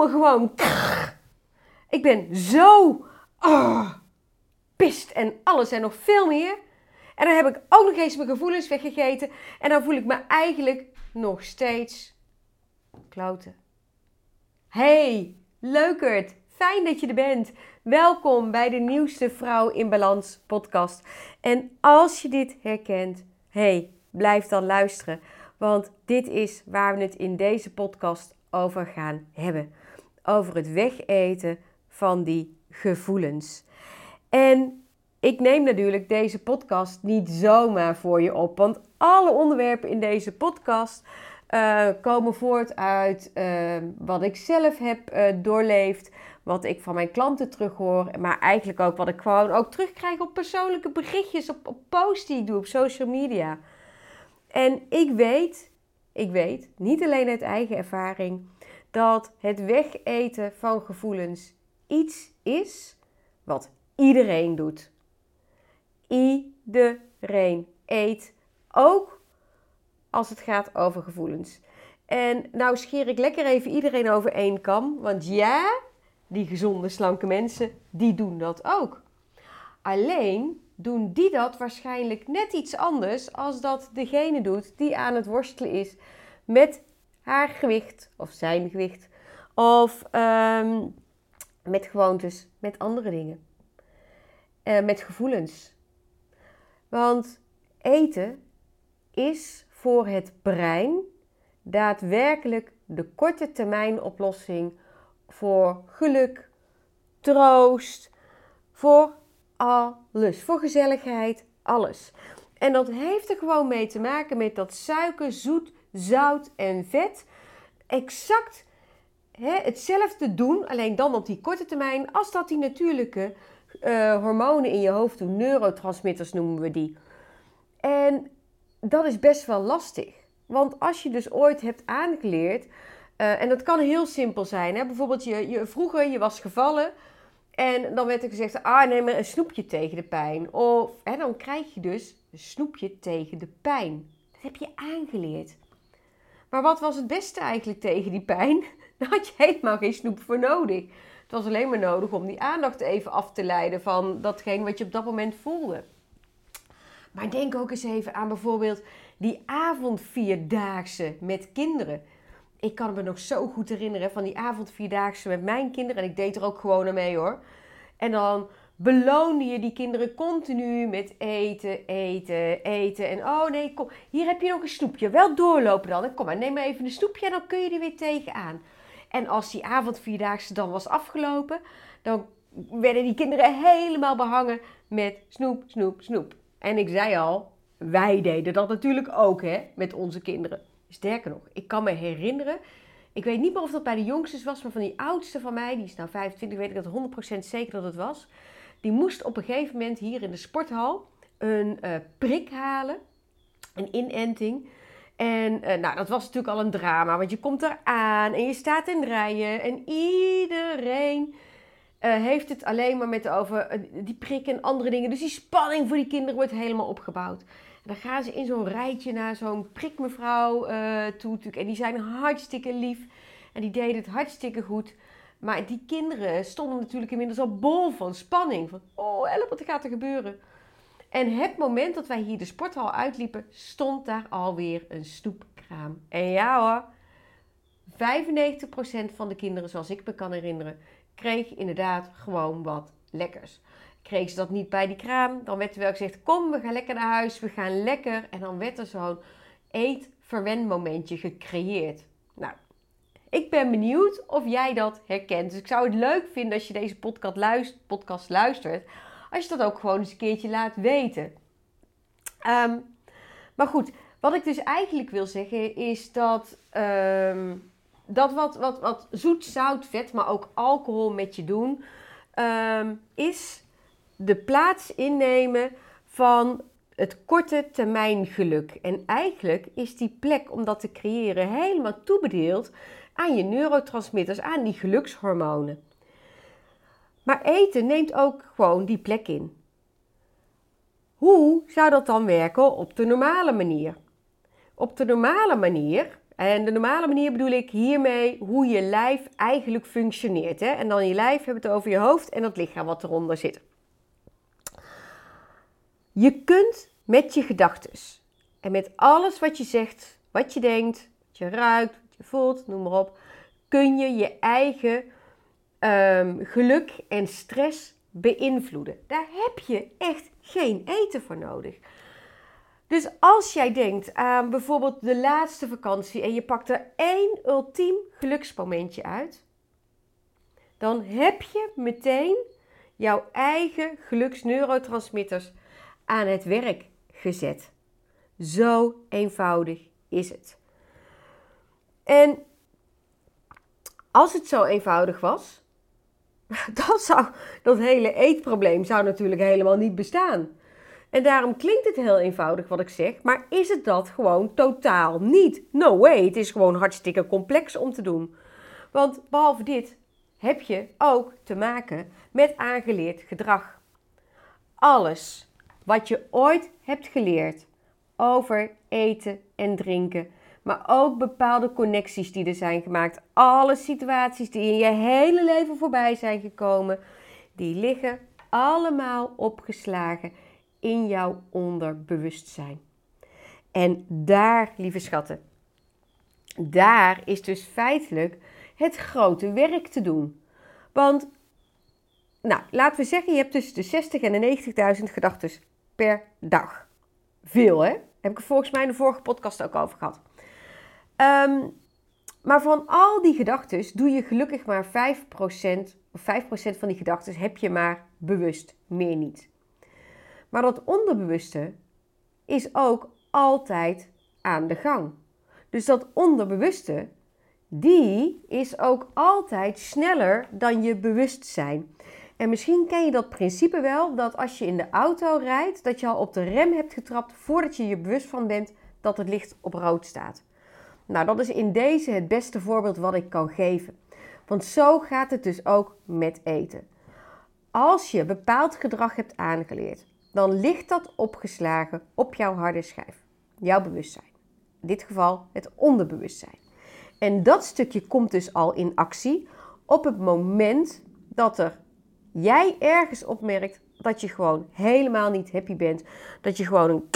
gewoon. Ik ben zo oh, pist en alles en nog veel meer. En dan heb ik ook nog eens mijn gevoelens weggegeten. En dan voel ik me eigenlijk nog steeds kloten. Hey, leukert. Fijn dat je er bent. Welkom bij de nieuwste Vrouw in Balans podcast. En als je dit herkent, hey, blijf dan luisteren. Want dit is waar we het in deze podcast over gaan hebben. Over het wegeten van die gevoelens. En ik neem natuurlijk deze podcast niet zomaar voor je op. Want alle onderwerpen in deze podcast uh, komen voort uit uh, wat ik zelf heb uh, doorleefd. Wat ik van mijn klanten terughoor. Maar eigenlijk ook wat ik gewoon ook terugkrijg op persoonlijke berichtjes. Op, op posts die ik doe op social media. En ik weet, ik weet, niet alleen uit eigen ervaring, dat het wegeten van gevoelens iets is wat iedereen doet. Iedereen eet, ook als het gaat over gevoelens. En nou scheer ik lekker even iedereen over één kam, want ja, die gezonde, slanke mensen, die doen dat ook. Alleen doen die dat waarschijnlijk net iets anders als dat degene doet die aan het worstelen is met haar gewicht of zijn gewicht of um, met gewoontes, met andere dingen, uh, met gevoelens. Want eten is voor het brein daadwerkelijk de korte termijn oplossing voor geluk, troost, voor alles. Voor gezelligheid, alles. En dat heeft er gewoon mee te maken met dat suiker, zoet, zout en vet exact hè, hetzelfde doen, alleen dan op die korte termijn, als dat die natuurlijke uh, hormonen in je hoofd doen. Neurotransmitters noemen we die. En dat is best wel lastig. Want als je dus ooit hebt aangeleerd, uh, en dat kan heel simpel zijn. Hè? Bijvoorbeeld, je, je, vroeger je was gevallen en dan werd er gezegd, ah neem maar een snoepje tegen de pijn. Of hè, dan krijg je dus een snoepje tegen de pijn. Dat heb je aangeleerd. Maar wat was het beste eigenlijk tegen die pijn? Daar had je helemaal geen snoep voor nodig. Het was alleen maar nodig om die aandacht even af te leiden van datgene wat je op dat moment voelde. Maar denk ook eens even aan bijvoorbeeld die avondvierdaagse met kinderen. Ik kan me nog zo goed herinneren van die avondvierdaagse met mijn kinderen. En ik deed er ook gewoon mee hoor. En dan beloonde je die kinderen continu met eten, eten, eten. En oh nee, kom, hier heb je nog een snoepje. Wel doorlopen dan. kom maar, neem maar even een snoepje en dan kun je er weer tegenaan. En als die avondvierdaagse dan was afgelopen, dan werden die kinderen helemaal behangen met snoep, snoep, snoep. En ik zei al, wij deden dat natuurlijk ook hè, met onze kinderen. Sterker nog, ik kan me herinneren, ik weet niet meer of dat bij de jongste was, maar van die oudste van mij, die is nou 25, weet ik dat 100% zeker dat het was. Die moest op een gegeven moment hier in de sporthal een uh, prik halen, een inenting. En uh, nou, dat was natuurlijk al een drama, want je komt eraan en je staat in rijen en iedereen uh, heeft het alleen maar met over die prik en andere dingen. Dus die spanning voor die kinderen wordt helemaal opgebouwd. En dan gaan ze in zo'n rijtje naar zo'n prikmevrouw toe. En die zijn hartstikke lief en die deden het hartstikke goed. Maar die kinderen stonden natuurlijk inmiddels al bol van spanning. Van, oh help, wat gaat er gebeuren? En het moment dat wij hier de sporthal uitliepen, stond daar alweer een snoepkraam. En ja hoor, 95% van de kinderen, zoals ik me kan herinneren, kreeg inderdaad gewoon wat lekkers. Kreeg ze dat niet bij die kraam, dan werd er wel gezegd: Kom, we gaan lekker naar huis, we gaan lekker. En dan werd er zo'n eet-verwen-momentje gecreëerd. Nou, ik ben benieuwd of jij dat herkent. Dus ik zou het leuk vinden als je deze podcast luistert, podcast luistert als je dat ook gewoon eens een keertje laat weten. Um, maar goed, wat ik dus eigenlijk wil zeggen is dat, um, dat wat, wat, wat zoet, zout, vet, maar ook alcohol met je doen, um, is de plaats innemen van het korte termijn geluk. En eigenlijk is die plek om dat te creëren helemaal toebedeeld aan je neurotransmitters, aan die gelukshormonen. Maar eten neemt ook gewoon die plek in. Hoe zou dat dan werken op de normale manier? Op de normale manier, En de normale manier bedoel ik hiermee hoe je lijf eigenlijk functioneert. Hè? En dan je lijf hebben het over je hoofd en het lichaam wat eronder zit. Je kunt met je gedachten en met alles wat je zegt, wat je denkt, wat je ruikt, je voelt, noem maar op, kun je je eigen um, geluk en stress beïnvloeden. Daar heb je echt geen eten voor nodig. Dus als jij denkt aan bijvoorbeeld de laatste vakantie en je pakt er één ultiem geluksmomentje uit, dan heb je meteen jouw eigen geluksneurotransmitters aan het werk gezet. Zo eenvoudig is het. En als het zo eenvoudig was, dan zou dat hele eetprobleem zou natuurlijk helemaal niet bestaan. En daarom klinkt het heel eenvoudig wat ik zeg, maar is het dat gewoon totaal niet? No way, het is gewoon hartstikke complex om te doen. Want behalve dit heb je ook te maken met aangeleerd gedrag. Alles wat je ooit hebt geleerd over eten en drinken, maar ook bepaalde connecties die er zijn gemaakt, alle situaties die in je hele leven voorbij zijn gekomen, die liggen allemaal opgeslagen in jouw onderbewustzijn. En daar, lieve schatten, daar is dus feitelijk het grote werk te doen. Want, nou, laten we zeggen, je hebt tussen de 60 en de 90.000 gedachten per dag. Veel, hè? Heb ik er volgens mij in de vorige podcast ook over gehad. Ehm, maar van al die gedachten doe je gelukkig maar 5%, of 5% van die gedachten heb je maar bewust, meer niet. Maar dat onderbewuste is ook altijd aan de gang. Dus dat onderbewuste, die is ook altijd sneller dan je bewustzijn. En misschien ken je dat principe wel, dat als je in de auto rijdt, dat je al op de rem hebt getrapt voordat je je bewust van bent dat het licht op rood staat. Nou, dat is in deze het beste voorbeeld wat ik kan geven. Want zo gaat het dus ook met eten. Als je bepaald gedrag hebt aangeleerd, dan ligt dat opgeslagen op jouw harde schijf, jouw bewustzijn. In dit geval het onderbewustzijn. En dat stukje komt dus al in actie op het moment dat er jij ergens opmerkt dat je gewoon helemaal niet happy bent. Dat je gewoon een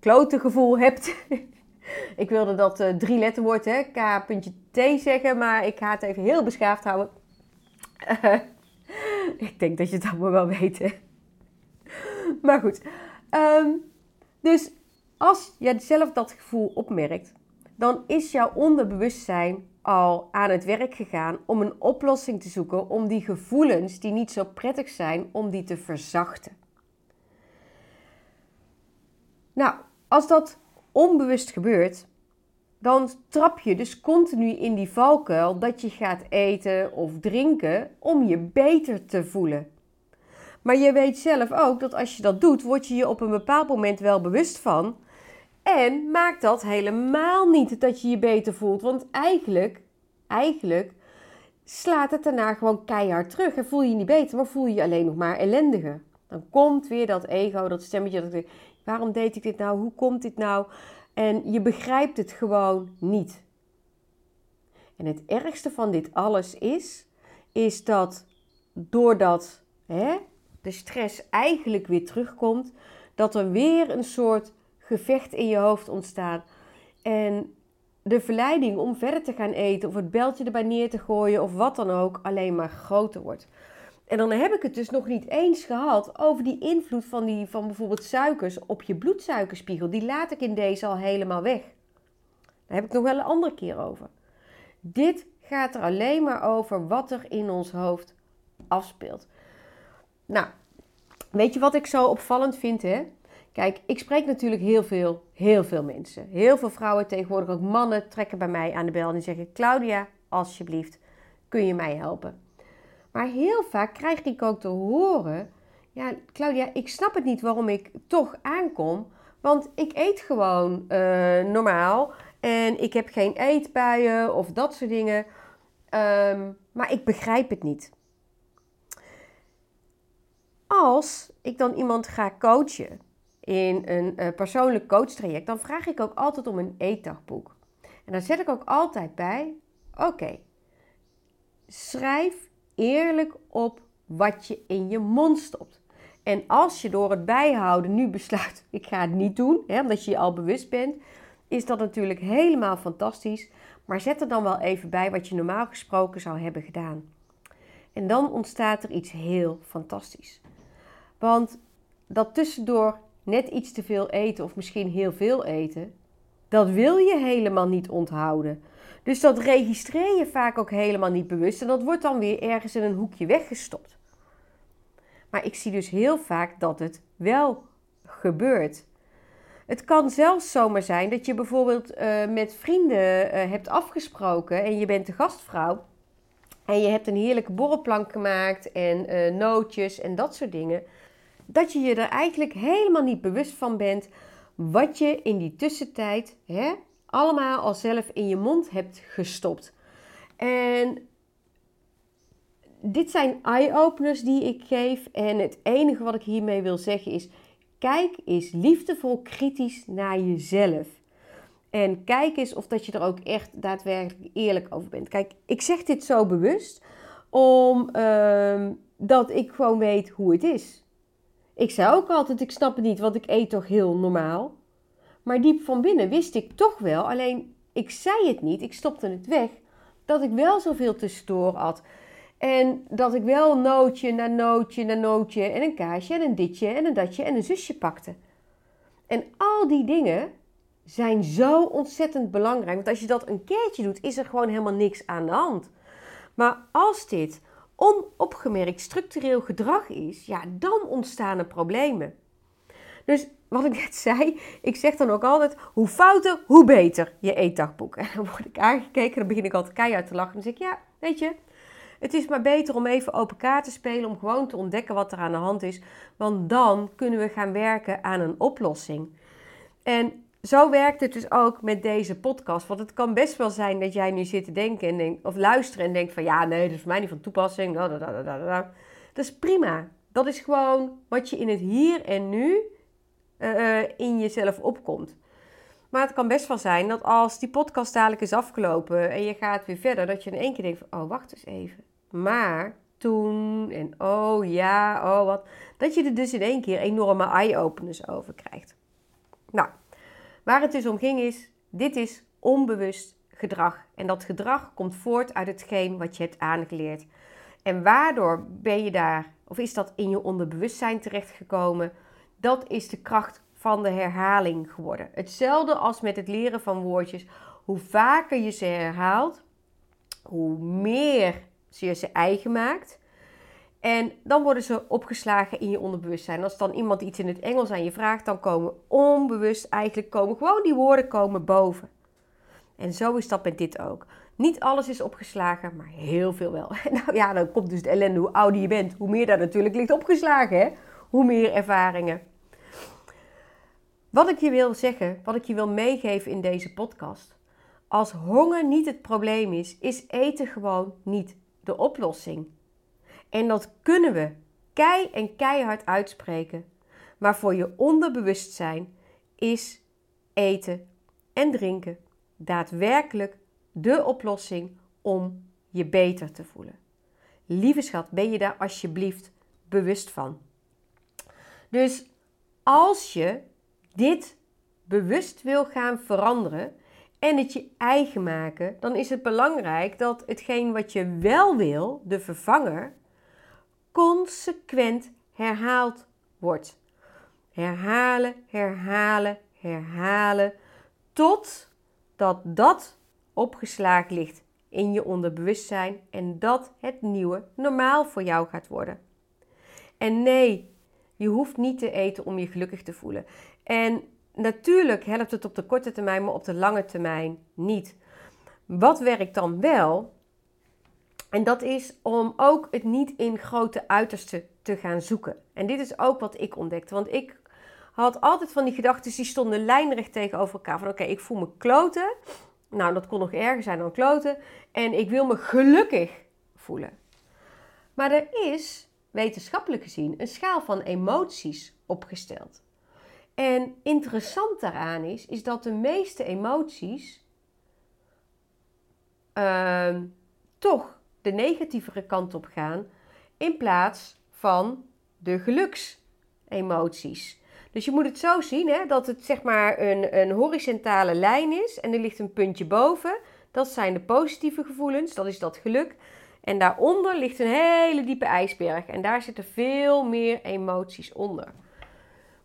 klote gevoel hebt. ik wilde dat uh, drie letterwoord, hè, K.T zeggen, maar ik ga het even heel beschaafd houden. ik denk dat je het allemaal wel weet, maar goed. Ehm, dus als jij zelf dat gevoel opmerkt, dan is jouw onderbewustzijn al aan het werk gegaan om een oplossing te zoeken om die gevoelens die niet zo prettig zijn, om die te verzachten. Nou, als dat onbewust gebeurt, dan trap je dus continu in die valkuil dat je gaat eten of drinken om je beter te voelen. Maar je weet zelf ook dat als je dat doet, word je je op een bepaald moment wel bewust van en maakt dat helemaal niet dat je je beter voelt. Want eigenlijk, eigenlijk slaat het daarna gewoon keihard terug. En voel je je niet beter, maar voel je je alleen nog maar ellendiger. Dan komt weer dat ego, dat stemmetje dat waarom deed ik dit nou? Hoe komt dit nou? En je begrijpt het gewoon niet. En het ergste van dit alles is, is dat doordat hè, de stress eigenlijk weer terugkomt, dat er weer een soort gevecht in je hoofd ontstaan. En de verleiding om verder te gaan eten of het beltje erbij neer te gooien of wat dan ook alleen maar groter wordt. En dan heb ik het dus nog niet eens gehad over die invloed van, die, van bijvoorbeeld suikers op je bloedsuikerspiegel. Die laat ik in deze al helemaal weg. Daar heb ik nog wel een andere keer over. Dit gaat er alleen maar over wat er in ons hoofd afspeelt. Nou, weet je wat ik zo opvallend vind, hè? Kijk, ik spreek natuurlijk heel veel, heel veel mensen. Heel veel vrouwen, tegenwoordig ook mannen, trekken bij mij aan de bel en zeggen: Claudia, alsjeblieft, kun je mij helpen? Maar heel vaak krijg ik ook te horen: Ja, Claudia, ik snap het niet waarom ik toch aankom, want ik eet gewoon uh, normaal en ik heb geen eetbuien of dat soort dingen. Um, maar ik begrijp het niet. Als ik dan iemand ga coachen in een uh, persoonlijk coachtraject, dan vraag ik ook altijd om een eetdagboek. En daar zet ik ook altijd bij: oké, schrijf eerlijk op wat je in je mond stopt. En als je door het bijhouden nu besluit: ik ga het niet doen, hè, omdat je je al bewust bent, is dat natuurlijk helemaal fantastisch. Maar zet er dan wel even bij wat je normaal gesproken zou hebben gedaan. En dan ontstaat er iets heel fantastisch. Want dat tussendoor net iets te veel eten of misschien heel veel eten, dat wil je helemaal niet onthouden. Dus dat registreer je vaak ook helemaal niet bewust en dat wordt dan weer ergens in een hoekje weggestopt. Maar ik zie dus heel vaak dat het wel gebeurt. Het kan zelfs zomaar zijn dat je bijvoorbeeld uh, met vrienden uh, hebt afgesproken en je bent de gastvrouw. En je hebt een heerlijke borrelplank gemaakt en uh, nootjes en dat soort dingen. Dat je je er eigenlijk helemaal niet bewust van bent wat je in die tussentijd hè, allemaal al zelf in je mond hebt gestopt. En dit zijn eye-openers die ik geef. En het enige wat ik hiermee wil zeggen is: kijk eens liefdevol kritisch naar jezelf. En kijk eens of dat je er ook echt daadwerkelijk eerlijk over bent. Kijk, ik zeg dit zo bewust omdat ehm, ik gewoon weet hoe het is. Ik zei ook altijd, ik snap het niet, want ik eet toch heel normaal. Maar diep van binnen wist ik toch wel, alleen ik zei het niet, ik stopte het weg, dat ik wel zoveel tussendoor had. En dat ik wel nootje na nootje na nootje en een kaasje en een ditje en een datje en een zusje pakte. En al die dingen zijn zo ontzettend belangrijk. Want als je dat een keertje doet, is er gewoon helemaal niks aan de hand. Maar als dit onopgemerkt structureel gedrag is, ja, dan ontstaan er problemen. Dus wat ik net zei, ik zeg dan ook altijd: hoe fouter, hoe beter je eetdagboek. En dan word ik aangekeken, dan begin ik altijd keihard te lachen. Dan zeg ik: ja, weet je, het is maar beter om even open kaart te spelen, om gewoon te ontdekken wat er aan de hand is. Want dan kunnen we gaan werken aan een oplossing. En zo werkt het dus ook met deze podcast. Want het kan best wel zijn dat jij nu zit te denken en denkt, of luisteren en denkt van ja, nee, dat is voor mij niet van toepassing. Dat is prima. Dat is gewoon wat je in het hier en nu uh, in jezelf opkomt. Maar het kan best wel zijn dat als die podcast dadelijk is afgelopen en je gaat weer verder, dat je in één keer denkt oh, wacht eens even. Maar toen en oh ja, oh wat. Dat je er dus in één keer enorme eye-openers over krijgt. Nou, waar het dus om ging is, dit is onbewust gedrag. En dat gedrag komt voort uit hetgeen wat je hebt aangeleerd. En waardoor ben je daar, of is dat in je onderbewustzijn terechtgekomen? Dat is de kracht van de herhaling geworden. Hetzelfde als met het leren van woordjes. Hoe vaker je ze herhaalt, hoe meer je ze eigen maakt. En dan worden ze opgeslagen in je onderbewustzijn. Als dan iemand iets in het Engels aan je vraagt, dan komen onbewust eigenlijk komen gewoon die woorden komen boven. En zo is dat met dit ook. Niet alles is opgeslagen, maar heel veel wel. Nou ja, dan komt dus de ellende hoe ouder je bent, hoe meer daar natuurlijk ligt opgeslagen. Hè? Hoe meer ervaringen. Wat ik je wil zeggen, wat ik je wil meegeven in deze podcast. Als honger niet het probleem is, is eten gewoon niet de oplossing. En dat kunnen we kei en keihard uitspreken. Maar voor je onderbewustzijn is eten en drinken daadwerkelijk de oplossing om je beter te voelen. Lieve schat, ben je daar alsjeblieft bewust van. Dus als je dit bewust wil gaan veranderen en het je eigen maken, dan is het belangrijk dat hetgeen wat je wel wil, de vervanger, consequent herhaald wordt. Herhalen, herhalen, herhalen, tot dat dat opgeslagen ligt in je onderbewustzijn en dat het nieuwe normaal voor jou gaat worden. En nee, je hoeft niet te eten om je gelukkig te voelen. En natuurlijk helpt het op de korte termijn, maar op de lange termijn niet. Wat werkt dan wel? En dat is om ook het niet in grote uitersten te gaan zoeken. En dit is ook wat ik ontdekte. Want ik had altijd van die gedachten, die stonden lijnrecht tegenover elkaar. Van oké, ik voel me kloten. Nou, dat kon nog erger zijn dan kloten. En ik wil me gelukkig voelen. Maar er is, wetenschappelijk gezien, een schaal van emoties opgesteld. En interessant daaraan is, is dat de meeste emoties ehm, toch de negatievere kant op gaan in plaats van de geluksemoties. Dus je moet het zo zien hè, dat het zeg maar een, een horizontale lijn is en er ligt een puntje boven. Dat zijn de positieve gevoelens, dat is dat geluk. En daaronder ligt een hele diepe ijsberg en daar zitten veel meer emoties onder.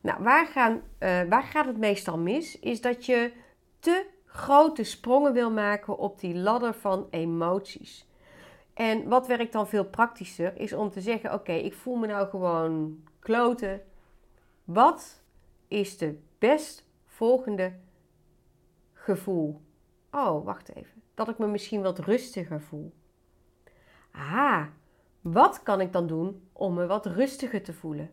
Nou, waar, gaan, uh, waar gaat het meestal mis? Is dat je te grote sprongen wil maken op die ladder van emoties. En wat werkt dan veel praktischer is om te zeggen: Oké, ik voel me nou gewoon kloten. Wat is de best volgende gevoel? Oh, wacht even. Dat ik me misschien wat rustiger voel. Ah, wat kan ik dan doen om me wat rustiger te voelen?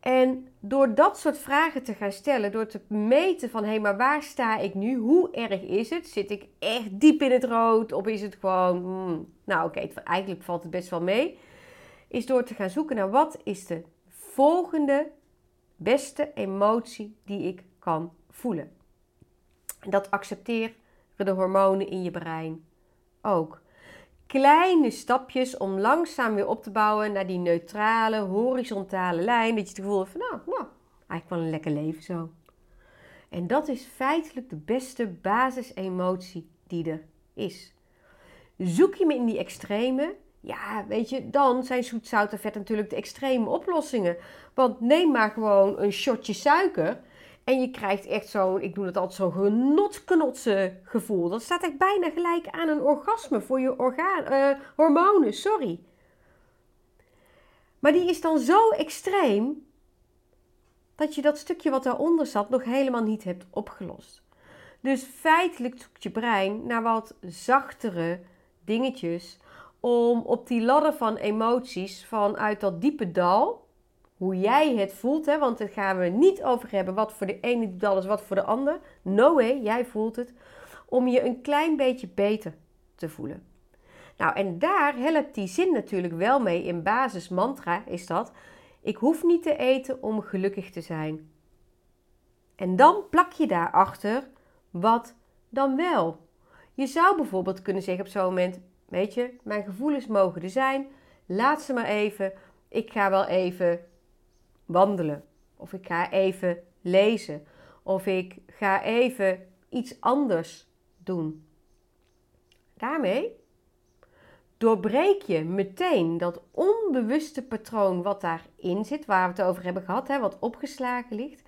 En door dat soort vragen te gaan stellen, door te meten van hé, hey, maar waar sta ik nu? Hoe erg is het? Zit ik echt diep in het rood? Of is het gewoon, hmm, nou oké, eigenlijk valt het best wel mee. Is door te gaan zoeken naar wat is de volgende beste emotie die ik kan voelen. En dat accepteren de hormonen in je brein ook kleine stapjes om langzaam weer op te bouwen naar die neutrale, horizontale lijn. Dat je het gevoel hebt van, nou, nou, eigenlijk wel een lekker leven zo. En dat is feitelijk de beste basisemotie die er is. Zoek je me in die extreme, ja, weet je, dan zijn zoet, zout en vet natuurlijk de extreme oplossingen. Want neem maar gewoon een shotje suiker en je krijgt echt zo'n, ik noem het altijd zo'n genotknotse gevoel. Dat staat echt bijna gelijk aan een orgasme voor je orgaan, uh, hormonen, sorry. Maar die is dan zo extreem dat je dat stukje wat daaronder zat nog helemaal niet hebt opgelost. Dus feitelijk zoekt je brein naar wat zachtere dingetjes om op die ladder van emoties vanuit dat diepe dal hoe jij het voelt. Hè? Want daar gaan we niet over hebben wat voor de ene doet alles, wat voor de ander. No way, jij voelt het. Om je een klein beetje beter te voelen. Nou, en daar helpt die zin natuurlijk wel mee. In basis mantra is dat: Ik hoef niet te eten om gelukkig te zijn. En dan plak je daarachter wat dan wel. Je zou bijvoorbeeld kunnen zeggen op zo'n moment: Weet je, mijn gevoelens mogen er zijn. Laat ze maar even. Ik ga wel even wandelen. Of ik ga even lezen. Of ik ga even iets anders doen. Daarmee doorbreek je meteen dat onbewuste patroon wat daarin zit, waar we het over hebben gehad, hè, wat opgeslagen ligt.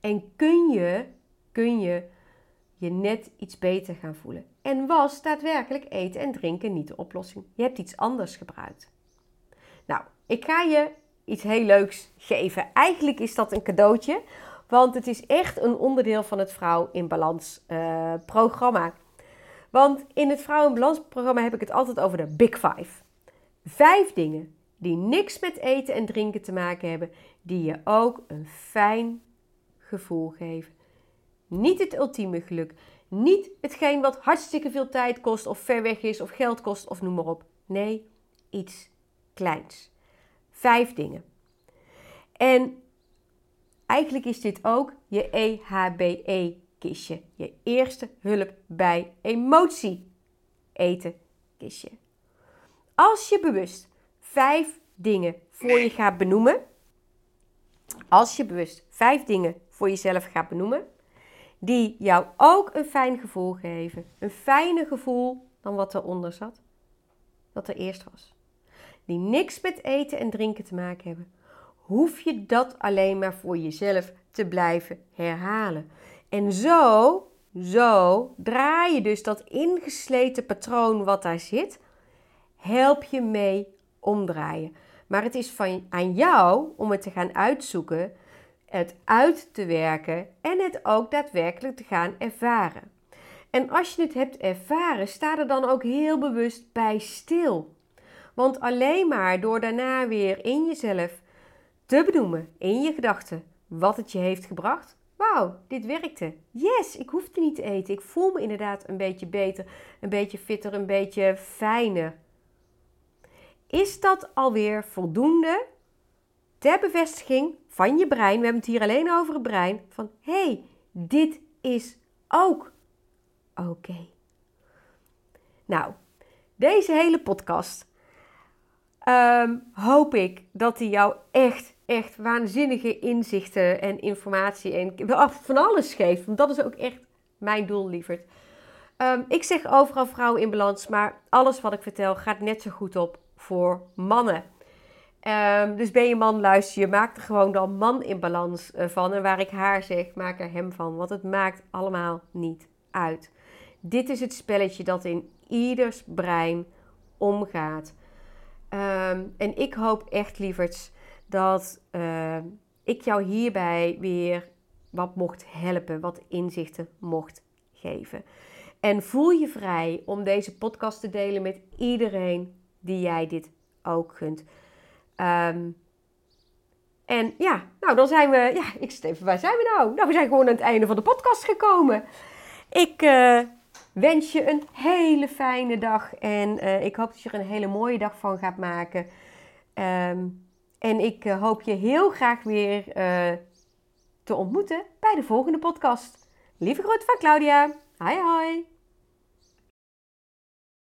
En kun je, kun je je net iets beter gaan voelen. En was daadwerkelijk eten en drinken niet de oplossing. Je hebt iets anders gebruikt. Nou, ik ga je iets heel leuks geven. Eigenlijk is dat een cadeautje, want het is echt een onderdeel van het Vrouw in Balans programma. Want in het Vrouw in Balans programma heb ik het altijd over de Big Five. Vijf dingen die niks met eten en drinken te maken hebben, die je ook een fijn gevoel geven. Niet het ultieme geluk, niet hetgeen wat hartstikke veel tijd kost of ver weg is of geld kost of noem maar op. Nee, iets kleins. Vijf dingen. En eigenlijk is dit ook je EHBE-kistje. Je eerste hulp bij emotie eten kistje. Als je bewust vijf dingen voor je gaat benoemen. Als je bewust vijf dingen voor jezelf gaat benoemen. Die jou ook een fijn gevoel geven. Een fijner gevoel dan wat eronder zat. Wat er eerst was die niks met eten en drinken te maken hebben, hoef je dat alleen maar voor jezelf te blijven herhalen. En zo, zo draai je dus dat ingesleten patroon wat daar zit, help je mee omdraaien. Maar het is van, aan jou om het te gaan uitzoeken, het uit te werken en het ook daadwerkelijk te gaan ervaren. En als je het hebt ervaren, sta er dan ook heel bewust bij stil. Want alleen maar door daarna weer in jezelf te benoemen, in je gedachten, wat het je heeft gebracht. Wauw, dit werkte. Yes, ik hoefde niet te eten. Ik voel me inderdaad een beetje beter, een beetje fitter, een beetje fijner. Is dat alweer voldoende ter bevestiging van je brein? We hebben het hier alleen over het brein. Van hé, hey, dit is ook oké. Nou, deze hele podcast ehm, hoop ik dat die jou echt, echt waanzinnige inzichten en informatie en van alles geeft. Want dat is ook echt mijn doel, lieverd. Um, ik zeg overal vrouwen in balans, maar alles wat ik vertel gaat net zo goed op voor mannen. Um, dus ben je man, luister je, maak er gewoon dan man in balans uh, van. En waar ik haar zeg, maak er hem van. Want het maakt allemaal niet uit. Dit is het spelletje dat in ieders brein omgaat. Um, en ik hoop echt, lieverds, dat uh, ik jou hierbij weer wat mocht helpen, wat inzichten mocht geven. En voel je vrij om deze podcast te delen met iedereen die jij dit ook gunt. Um, en ja, nou dan zijn we, ja, ik zit even, waar zijn we nou? Nou, we zijn gewoon aan het einde van de podcast gekomen. Ik uh, wens je een hele fijne dag en uh, ik hoop dat je er een hele mooie dag van gaat maken. Um, en ik uh, hoop je heel graag weer te ontmoeten bij de volgende podcast. Lieve groet van Claudia. Hoi hoi.